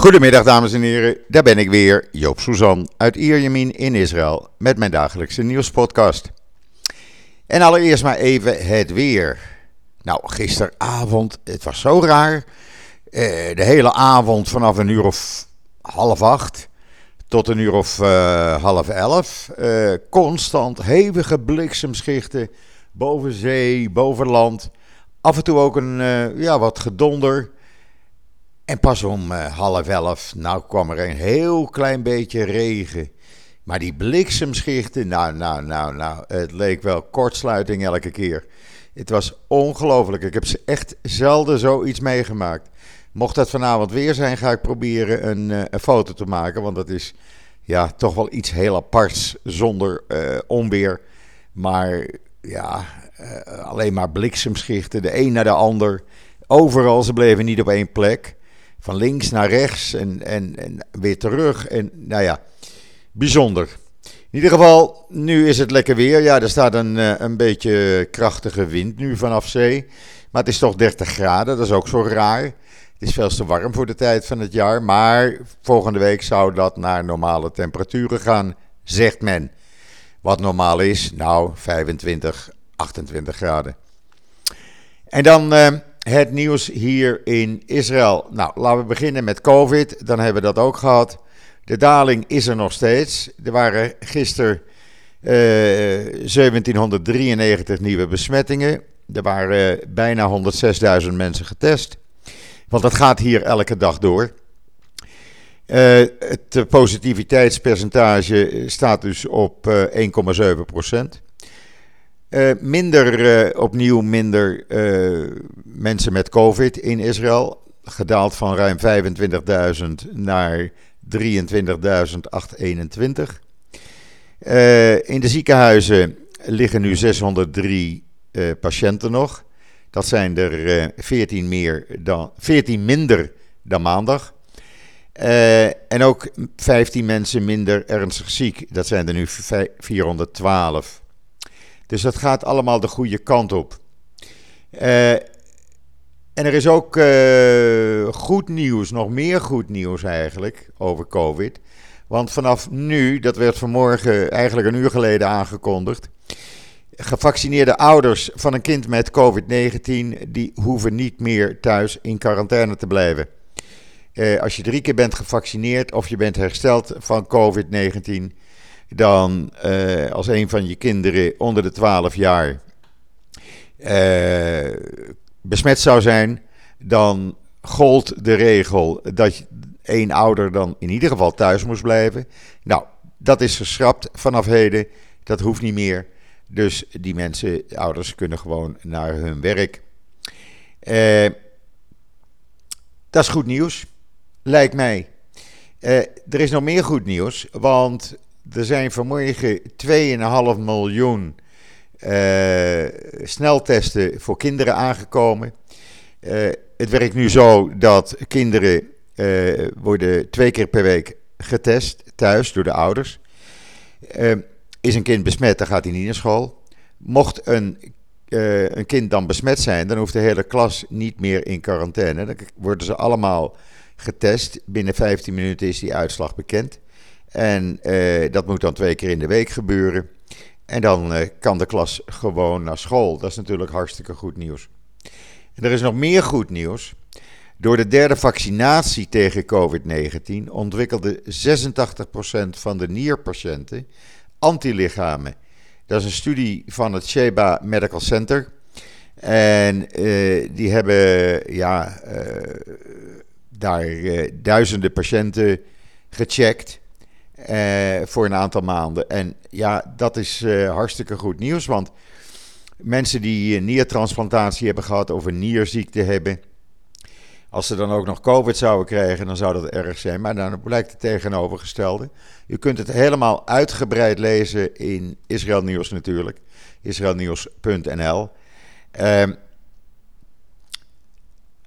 Goedemiddag dames en heren, daar ben ik weer, Joop Suzan uit Ierjemien in Israël met mijn dagelijkse nieuwspodcast. En allereerst maar even het weer. Nou, gisteravond, het was zo raar. Eh, de hele avond vanaf een uur of half acht tot een uur of uh, half elf. Uh, constant hevige bliksemschichten boven zee, boven land. Af en toe ook een ja, wat gedonder. En pas om half elf, nou kwam er een heel klein beetje regen. Maar die bliksemschichten, nou, nou, nou, nou, het leek wel kortsluiting elke keer. Het was ongelooflijk. Ik heb echt zelden zoiets meegemaakt. Mocht dat vanavond weer zijn, ga ik proberen een, een foto te maken. Want dat is ja, toch wel iets heel aparts zonder uh, onweer. Maar ja, alleen maar bliksemschichten, de een naar de ander. Overal, ze bleven niet op één plek. Van links naar rechts en, en, en weer terug. En nou ja, bijzonder. In ieder geval, nu is het lekker weer. Ja, er staat een, een beetje krachtige wind nu vanaf zee. Maar het is toch 30 graden, dat is ook zo raar. Het is veel te warm voor de tijd van het jaar. Maar volgende week zou dat naar normale temperaturen gaan, zegt men. Wat normaal is, nou 25, 28 graden. En dan uh, het nieuws hier in Israël. Nou, laten we beginnen met COVID. Dan hebben we dat ook gehad. De daling is er nog steeds. Er waren gisteren uh, 1793 nieuwe besmettingen. Er waren bijna 106.000 mensen getest. Want dat gaat hier elke dag door. Uh, het positiviteitspercentage staat dus op uh, 1,7 procent. Uh, minder, opnieuw minder mensen met COVID in Israël. Gedaald van ruim 25.000 naar 23.821. in de ziekenhuizen liggen nu 603 patiënten nog. Dat zijn er uh, 14, meer dan, 14 minder dan maandag. En ook 15 mensen minder ernstig ziek. Dat zijn er nu 412. Dus dat gaat allemaal de goede kant op. Uh, en er is ook uh, goed nieuws, nog meer goed nieuws eigenlijk, over COVID. Want vanaf nu, dat werd vanmorgen eigenlijk een uur geleden aangekondigd gevaccineerde ouders van een kind met COVID-19, die hoeven niet meer thuis in quarantaine te blijven. Eh, als je drie keer bent gevaccineerd of je bent hersteld van COVID-19, dan uh, als een van je kinderen onder de 12 jaar uh, besmet zou zijn, dan gold de regel dat één ouder dan in ieder geval thuis moest blijven. Nou, dat is geschrapt vanaf heden. Dat hoeft niet meer. Dus die mensen, ouders, kunnen gewoon naar hun werk. Uh, dat is goed nieuws, lijkt mij. Er is nog meer goed nieuws, want er zijn vanmorgen 2,5 miljoen uh, sneltesten voor kinderen aangekomen. het werkt nu zo dat kinderen worden twee keer per week getest thuis door de ouders. Is een kind besmet, dan gaat hij niet naar school. Mocht een, een kind dan besmet zijn, dan hoeft de hele klas niet meer in quarantaine. Dan worden ze allemaal getest. Binnen 15 minuten is die uitslag bekend. En uh, dat moet dan twee keer in de week gebeuren. En dan uh, kan de klas gewoon naar school. Dat is natuurlijk hartstikke goed nieuws. En er is nog meer goed nieuws. Door de derde vaccinatie tegen COVID-19 ontwikkelde 86% van de nierpatiënten antilichamen. Dat is een studie van het Sheba Medical Center. En uh, die hebben ja, daar duizenden patiënten gecheckt voor een aantal maanden. En ja, dat is hartstikke goed nieuws, want mensen die niertransplantatie hebben gehad of een nierziekte hebben, als ze dan ook nog COVID zouden krijgen, dan zou dat erg zijn. Maar dan blijkt het tegenovergestelde. U kunt het helemaal uitgebreid lezen in Israël Nieuws natuurlijk. Israelnieuws.nl. Uh,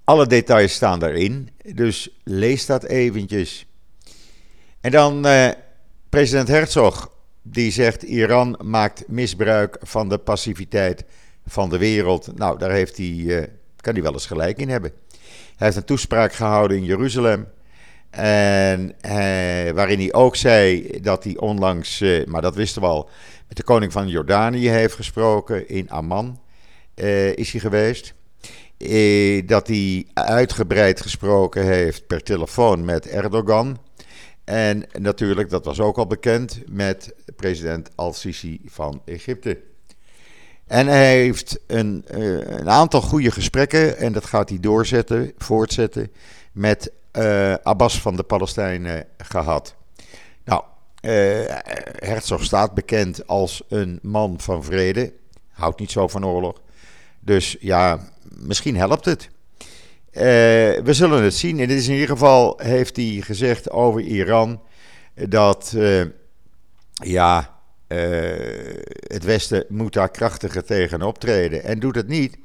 alle details staan daarin. Dus lees dat eventjes. En dan president Herzog. Die zegt Iran maakt misbruik van de passiviteit van de wereld. Nou, daar heeft hij, uh, kan hij wel eens gelijk in hebben. Hij heeft een toespraak gehouden in Jeruzalem. En waarin hij ook zei dat hij onlangs, maar dat wisten we al, met de koning van Jordanië heeft gesproken. In Amman is hij geweest. dat hij uitgebreid gesproken heeft per telefoon met Erdogan. En natuurlijk, dat was ook al bekend, met president Al-Sisi van Egypte. En hij heeft een, uh, een, aantal goede gesprekken, en dat gaat hij doorzetten, voortzetten, met uh, Abbas van de Palestijnen gehad. Nou, uh, Herzog staat bekend als een man van vrede, houdt niet zo van oorlog. Dus ja, misschien helpt het. We zullen het zien. En in ieder geval, heeft hij gezegd over Iran, dat ja, uh, het Westen moet daar krachtiger tegen optreden. En doet het niet,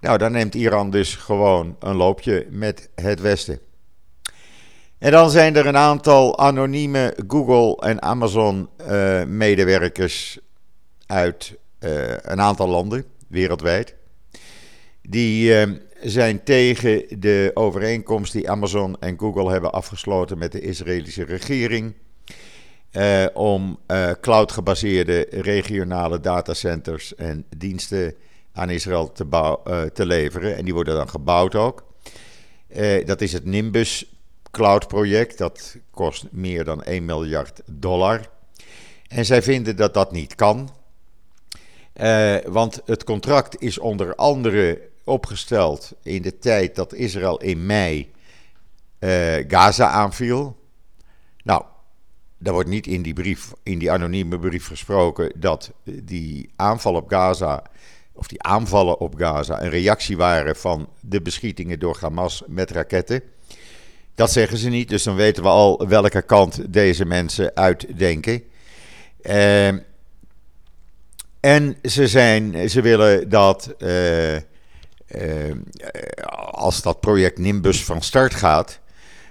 nou dan neemt Iran dus gewoon een loopje met het Westen. En dan zijn er een aantal anonieme Google en Amazon uh, medewerkers uit een aantal landen wereldwijd. Die zijn tegen de overeenkomst die Amazon en Google hebben afgesloten met de Israëlische regering uh, om uh, cloud-gebaseerde regionale datacenters en diensten aan Israël te, uh, te, leveren. En die worden dan gebouwd ook. dat is het Nimbus Cloud-project. Dat kost meer dan 1 miljard dollar. En zij vinden dat dat niet kan. want het contract is onder andere opgesteld in de tijd dat Israël in mei Gaza aanviel. Nou, daar wordt niet in die brief, in die anonieme brief gesproken dat die aanval op Gaza, of die aanvallen op Gaza, een reactie waren van de beschietingen door Hamas met raketten. Dat zeggen ze niet, dus dan weten we al welke kant deze mensen uitdenken. Uh, en ze, zijn, ze willen dat uh, als dat project Nimbus van start gaat,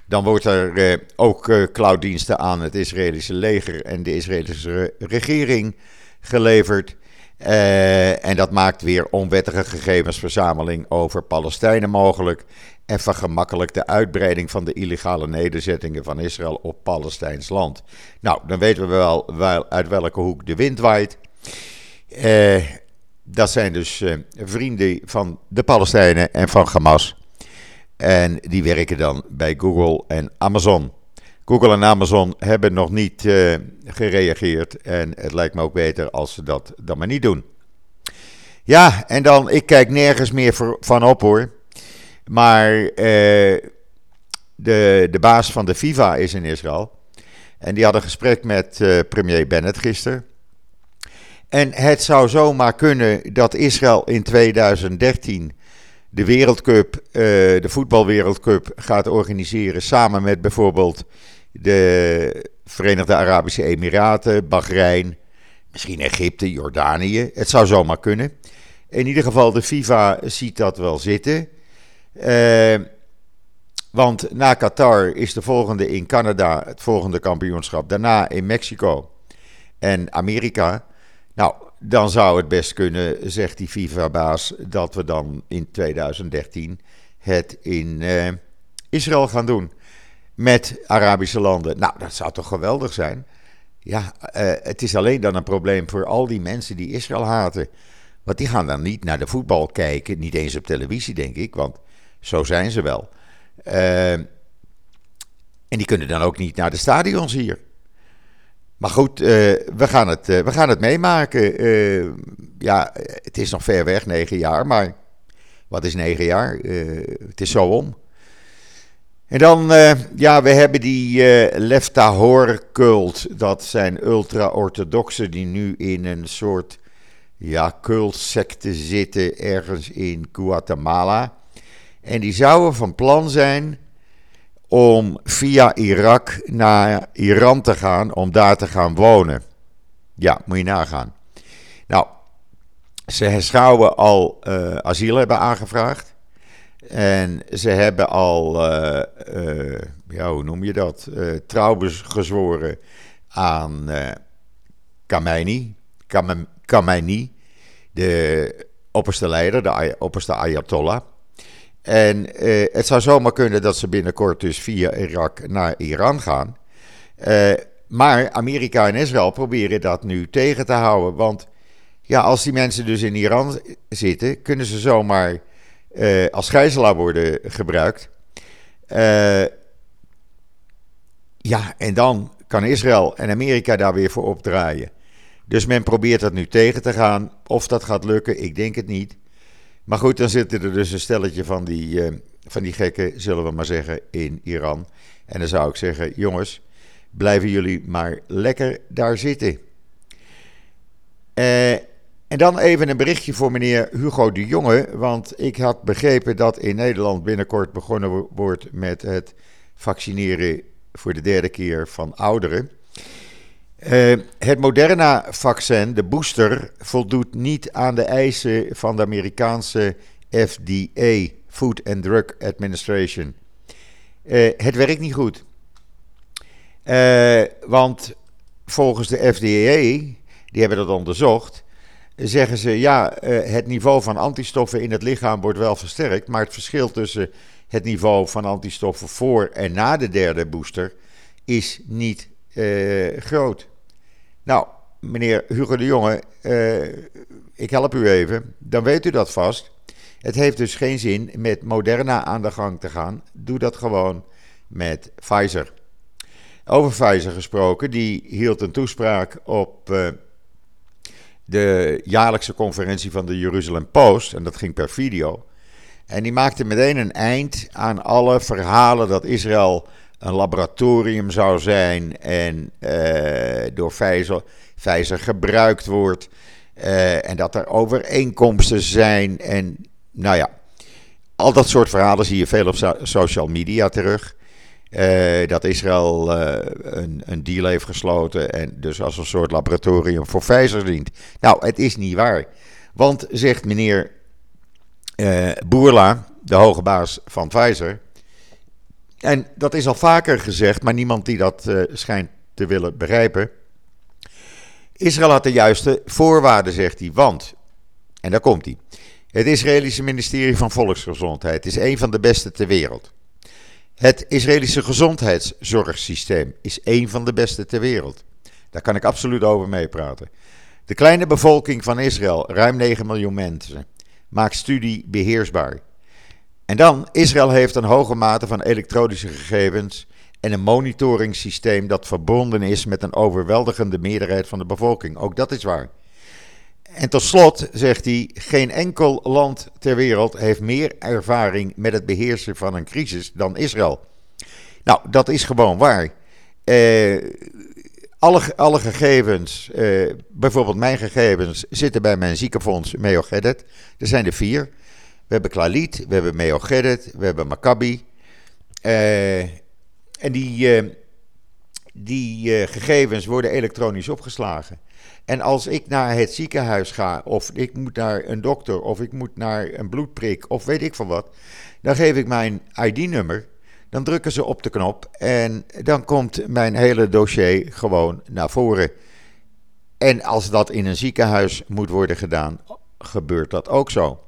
dan wordt er eh, ook uh, clouddiensten aan het Israëlische leger en de Israëlische regering geleverd. Uh, en dat maakt weer onwettige gegevensverzameling over Palestijnen mogelijk. En vergemakkelijkt de uitbreiding van de illegale nederzettingen van Israël op Palestijns land. Nou, dan weten we wel, wel uit welke hoek de wind waait. Dat zijn dus vrienden van de Palestijnen en van Hamas. En die werken dan bij Google en Amazon. Google en Amazon hebben nog niet uh, gereageerd. En het lijkt me ook beter als ze dat dan maar niet doen. Ja, en dan, ik kijk nergens meer van op hoor. Maar uh, de, de baas van de FIFA is in Israël. En die had een gesprek met premier Bennett gisteren. En het zou zomaar kunnen dat Israël in 2013 de Wereldcup, uh, de voetbalwereldcup gaat organiseren samen met bijvoorbeeld de Verenigde Arabische Emiraten, Bahrein, misschien Egypte, Jordanië. Het zou zomaar kunnen. In ieder geval, de FIFA ziet dat wel zitten. Uh, want na Qatar is de volgende in Canada het volgende kampioenschap. Daarna in Mexico en Amerika. Nou, dan zou het best kunnen, zegt die FIFA-baas, dat we dan in 2013 het in uh, Israël gaan doen. Met Arabische landen. Nou, dat zou toch geweldig zijn? Ja, uh, het is alleen dan een probleem voor al die mensen die Israël haten. Want die gaan dan niet naar de voetbal kijken, niet eens op televisie, denk ik, want zo zijn ze wel. Uh, en die kunnen dan ook niet naar de stadions hier. Maar goed, uh, we, gaan het, uh, we gaan het meemaken. Uh, ja, het is nog ver weg, negen jaar. Maar wat is negen jaar? het is zo om. En dan, ja, we hebben die Leftahor-cult. Dat zijn ultra-orthodoxen die nu in een soort ja, cultsecte zitten ergens in Guatemala. En die zouden van plan zijn om via Irak naar Iran te gaan, om daar te gaan wonen. Ja, moet je nagaan. Nou, ze zouden al uh, asiel hebben aangevraagd. En ze hebben al, uh, uh, ja, hoe noem je dat? trouw gezworen aan Khamenei, Khamenei, de opperste leider, de opperste Ayatollah. En het zou zomaar kunnen dat ze binnenkort dus via Irak naar Iran gaan. maar Amerika en Israël proberen dat nu tegen te houden. Want ja, als die mensen dus in Iran zitten, kunnen ze zomaar als gijzelaar worden gebruikt. ja, en dan kan Israël en Amerika daar weer voor opdraaien. Dus men probeert dat nu tegen te gaan. Of dat gaat lukken, ik denk het niet. Maar goed, dan zitten er dus een stelletje van die, uh, van die gekken, zullen we maar zeggen, in Iran. En dan zou ik zeggen, jongens, blijven jullie maar lekker daar zitten. Uh, en dan even een berichtje voor meneer Hugo de Jonge. Want ik had begrepen dat in Nederland binnenkort begonnen wordt met het vaccineren voor de derde keer van ouderen. Uh, het Moderna-vaccin, de booster, voldoet niet aan de eisen van de Amerikaanse FDA, Food and Drug Administration. Uh, het werkt niet goed. Uh, want volgens de FDA, die hebben dat onderzocht, zeggen ze ja, het niveau van antistoffen in het lichaam wordt wel versterkt, maar het verschil tussen het niveau van antistoffen voor en na de derde booster is niet uh, groot. Nou, meneer Hugo de Jonge, uh, ik help u even, dan weet u dat vast. Het heeft dus geen zin met Moderna aan de gang te gaan. Doe dat gewoon met Pfizer. Over Pfizer gesproken, die hield een toespraak op uh, de jaarlijkse conferentie van de Jerusalem Post. En dat ging per video. En die maakte meteen een eind aan alle verhalen dat Israël een laboratorium zou zijn en uh, door Pfizer, gebruikt wordt. Uh, en dat er overeenkomsten zijn. En nou ja, al dat soort verhalen zie je veel op social media terug. Uh, dat Israël een, een, deal heeft gesloten en dus als een soort laboratorium voor Pfizer dient. Nou, het is niet waar. Want, zegt meneer Boerla, de hoge baas van Pfizer, en dat is al vaker gezegd, maar niemand die dat uh, schijnt te willen begrijpen. Israël had de juiste voorwaarden, zegt hij. Want, en daar komt hij. Het Israëlische ministerie van Volksgezondheid is een van de beste ter wereld. Het Israëlische gezondheidszorgsysteem is een van de beste ter wereld. Daar kan ik absoluut over meepraten. De kleine bevolking van Israël, ruim 9 miljoen mensen, maakt studie beheersbaar. En dan, Israël heeft een hoge mate van elektronische gegevens en een monitoringssysteem dat verbonden is met een overweldigende meerderheid van de bevolking. Ook dat is waar. En tot slot zegt hij: geen enkel land ter wereld heeft meer ervaring met het beheersen van een crisis dan Israël. Nou, dat is gewoon waar. Eh, alle, alle gegevens, eh, bijvoorbeeld mijn gegevens, zitten bij mijn ziekenfonds Meogedet. Er zijn er vier. We hebben Klalit, we hebben Meo Gerrit, we hebben Maccabi. Uh, en die, uh, die uh, gegevens worden elektronisch opgeslagen. En als ik naar het ziekenhuis ga, of ik moet naar een dokter, of ik moet naar een bloedprik, of weet ik van wat, dan geef ik mijn ID-nummer. Dan drukken ze op de knop en dan komt mijn hele dossier gewoon naar voren. En als dat in een ziekenhuis moet worden gedaan, gebeurt dat ook zo.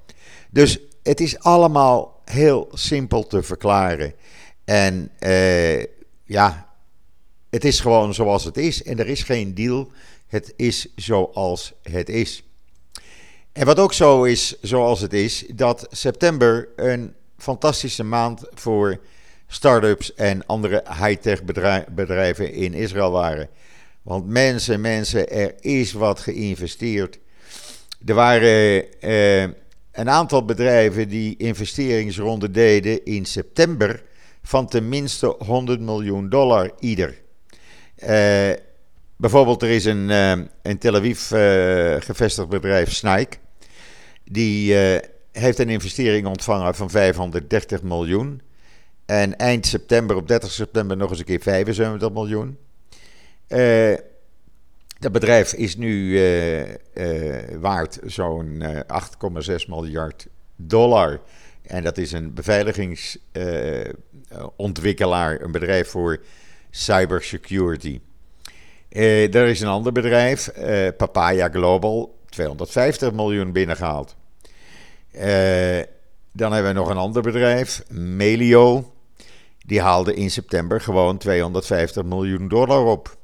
Dus het is allemaal heel simpel te verklaren. En uh, ja, het is gewoon zoals het is. En er is geen deal. Het is zoals het is. En wat ook zo is zoals het is, dat september een fantastische maand voor start-ups en andere high-tech bedrijven in Israël waren. Want mensen, mensen, er is wat geïnvesteerd. Er waren uh, een aantal bedrijven die investeringsronden deden in september van tenminste 100 miljoen dollar ieder. Uh, bijvoorbeeld, er is een uh, in Tel Aviv uh, gevestigd bedrijf Snike. Die heeft een investering ontvangen van 530 miljoen. En eind september, op 30 september, nog eens een keer 75 miljoen. Dat bedrijf is nu uh, uh, waard zo'n 8,6 eh, miljard dollar. En dat is een beveiligingsontwikkelaar, een bedrijf voor cybersecurity. er is een ander bedrijf, Papaya Global, 250 miljoen binnengehaald. dan hebben we nog een ander bedrijf, Melio. Die haalde in september gewoon 250 miljoen dollar op.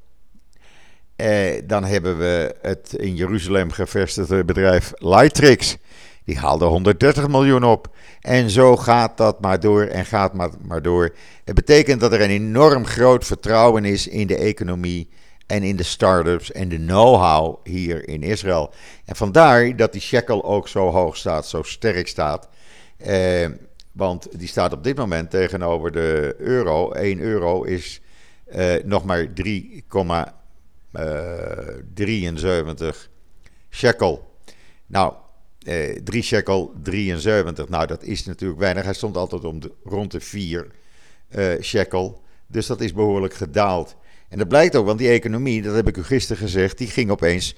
Eh, dan hebben we het in Jeruzalem gevestigde bedrijf Lightrix. Die haalde 130 miljoen op. En zo gaat dat maar door en gaat maar, maar door. Het betekent dat er een enorm groot vertrouwen is in de economie en in de start-ups en de know-how hier in Israël. En vandaar dat die shekel ook zo hoog staat, zo sterk staat. Eh, want die staat op dit moment tegenover de euro. 1 euro is eh, nog maar 3,73 shekel. Nou, eh, 3 shekel 73. Nou, dat is natuurlijk weinig. Hij stond altijd om de, rond de 4 uh, eh, shekel. Dus dat is behoorlijk gedaald. En dat blijkt ook, want die economie, dat heb ik u gisteren gezegd, die ging opeens.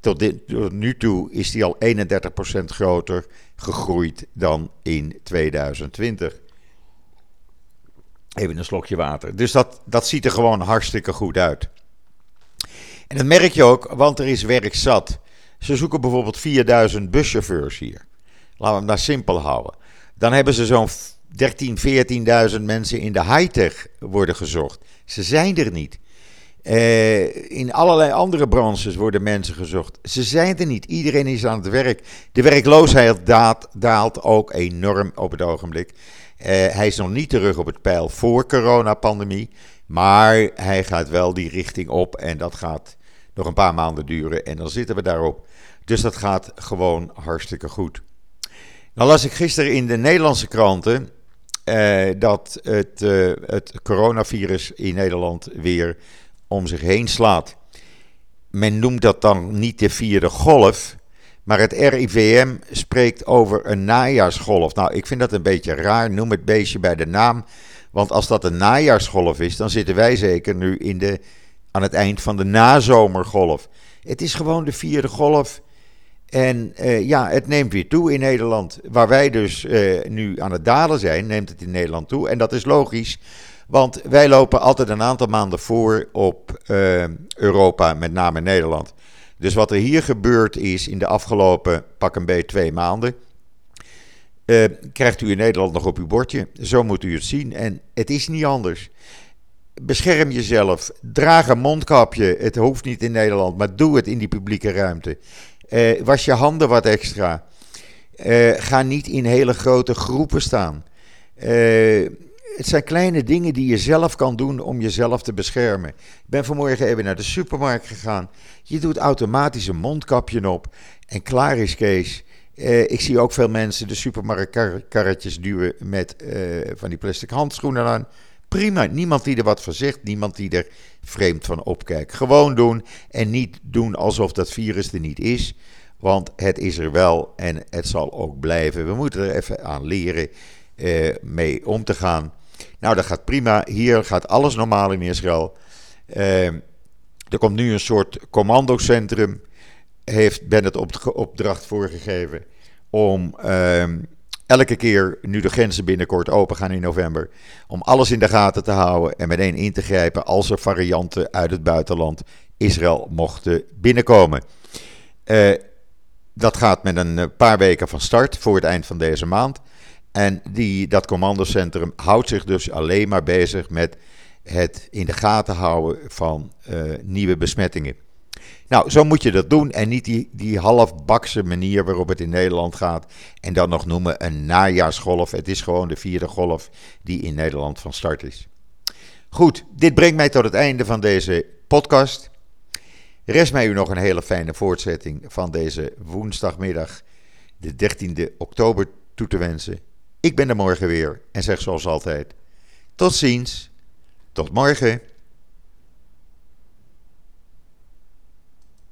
Tot, dit, nu toe is die al 31% groter gegroeid dan in 2020. Even een slokje water. Dus dat, dat ziet er gewoon hartstikke goed uit. En dat merk je ook, want er is werk zat. Ze zoeken bijvoorbeeld 4000 buschauffeurs hier. Laten we hem daar simpel houden. Dan hebben ze zo'n 13, 14.000 mensen in de high-tech worden gezocht. Ze zijn er niet. Uh, in allerlei andere branches worden mensen gezocht. Ze zijn er niet. Iedereen is aan het werk. De werkloosheid daalt, ook enorm op het ogenblik. Uh, hij is nog niet terug op het pijl voor coronapandemie. Maar hij gaat wel die richting op. En dat gaat nog een paar maanden duren. En dan zitten we daarop. Dus dat gaat gewoon hartstikke goed. Nou las ik gisteren in de Nederlandse kranten. Uh, dat het, het coronavirus in Nederland weer om zich heen slaat. Men noemt dat dan niet de vierde golf, maar het RIVM spreekt over een najaarsgolf. Nou, ik vind dat een beetje raar. Noem het beestje bij de naam. Want als dat een najaarsgolf is, dan zitten wij zeker nu in de, aan het eind van de nazomergolf. Het is gewoon de vierde golf. En uh, ja, het neemt weer toe in Nederland. Waar wij dus uh, nu aan het dalen zijn, neemt het in Nederland toe. En dat is logisch, want wij lopen altijd een aantal maanden voor op uh, Europa, met name Nederland. Dus wat er hier gebeurd is in de afgelopen pak een beetje twee maanden, uh, krijgt u in Nederland nog op uw bordje. Zo moet u het zien. En het is niet anders. Bescherm jezelf. Draag een mondkapje. Het hoeft niet in Nederland, maar doe het in die publieke ruimte. Uh, was je handen wat extra. Uh, ga niet in hele grote groepen staan. Het zijn kleine dingen die je zelf kan doen om jezelf te beschermen. Ik ben vanmorgen even naar de supermarkt gegaan. Je doet automatisch een mondkapje op en klaar is Kees. Uh, ik zie ook veel mensen de supermarktkarretjes duwen met uh, van die plastic handschoenen aan. Prima, niemand die er wat van zegt, niemand die er vreemd van opkijkt. Gewoon doen en niet doen alsof dat virus er niet is. Want het is er wel en het zal ook blijven. We moeten er even aan leren uh, mee om te gaan. Nou, dat gaat prima. Hier gaat alles normaal in Israël. Uh, er komt nu een soort commandocentrum. Heeft Bennett op opdracht voorgegeven om uh, elke keer, nu de grenzen binnenkort open gaan in november, om alles in de gaten te houden en meteen in te grijpen als er varianten uit het buitenland Israël mochten binnenkomen. Uh, dat gaat met een paar weken van start voor het eind van deze maand. En die, dat commandocentrum houdt zich dus alleen maar bezig met het in de gaten houden van uh, nieuwe besmettingen. Nou, zo moet je dat doen en niet die, die halfbakse manier waarop het in Nederland gaat. En dan nog noemen een najaarsgolf. Het is gewoon de vierde golf die in Nederland van start is. Goed, dit brengt mij tot het einde van deze podcast. Rest mij u nog een hele fijne voortzetting van deze woensdagmiddag, de 13e oktober, toe te wensen. Ik ben er morgen weer en zeg zoals altijd: tot ziens, tot morgen.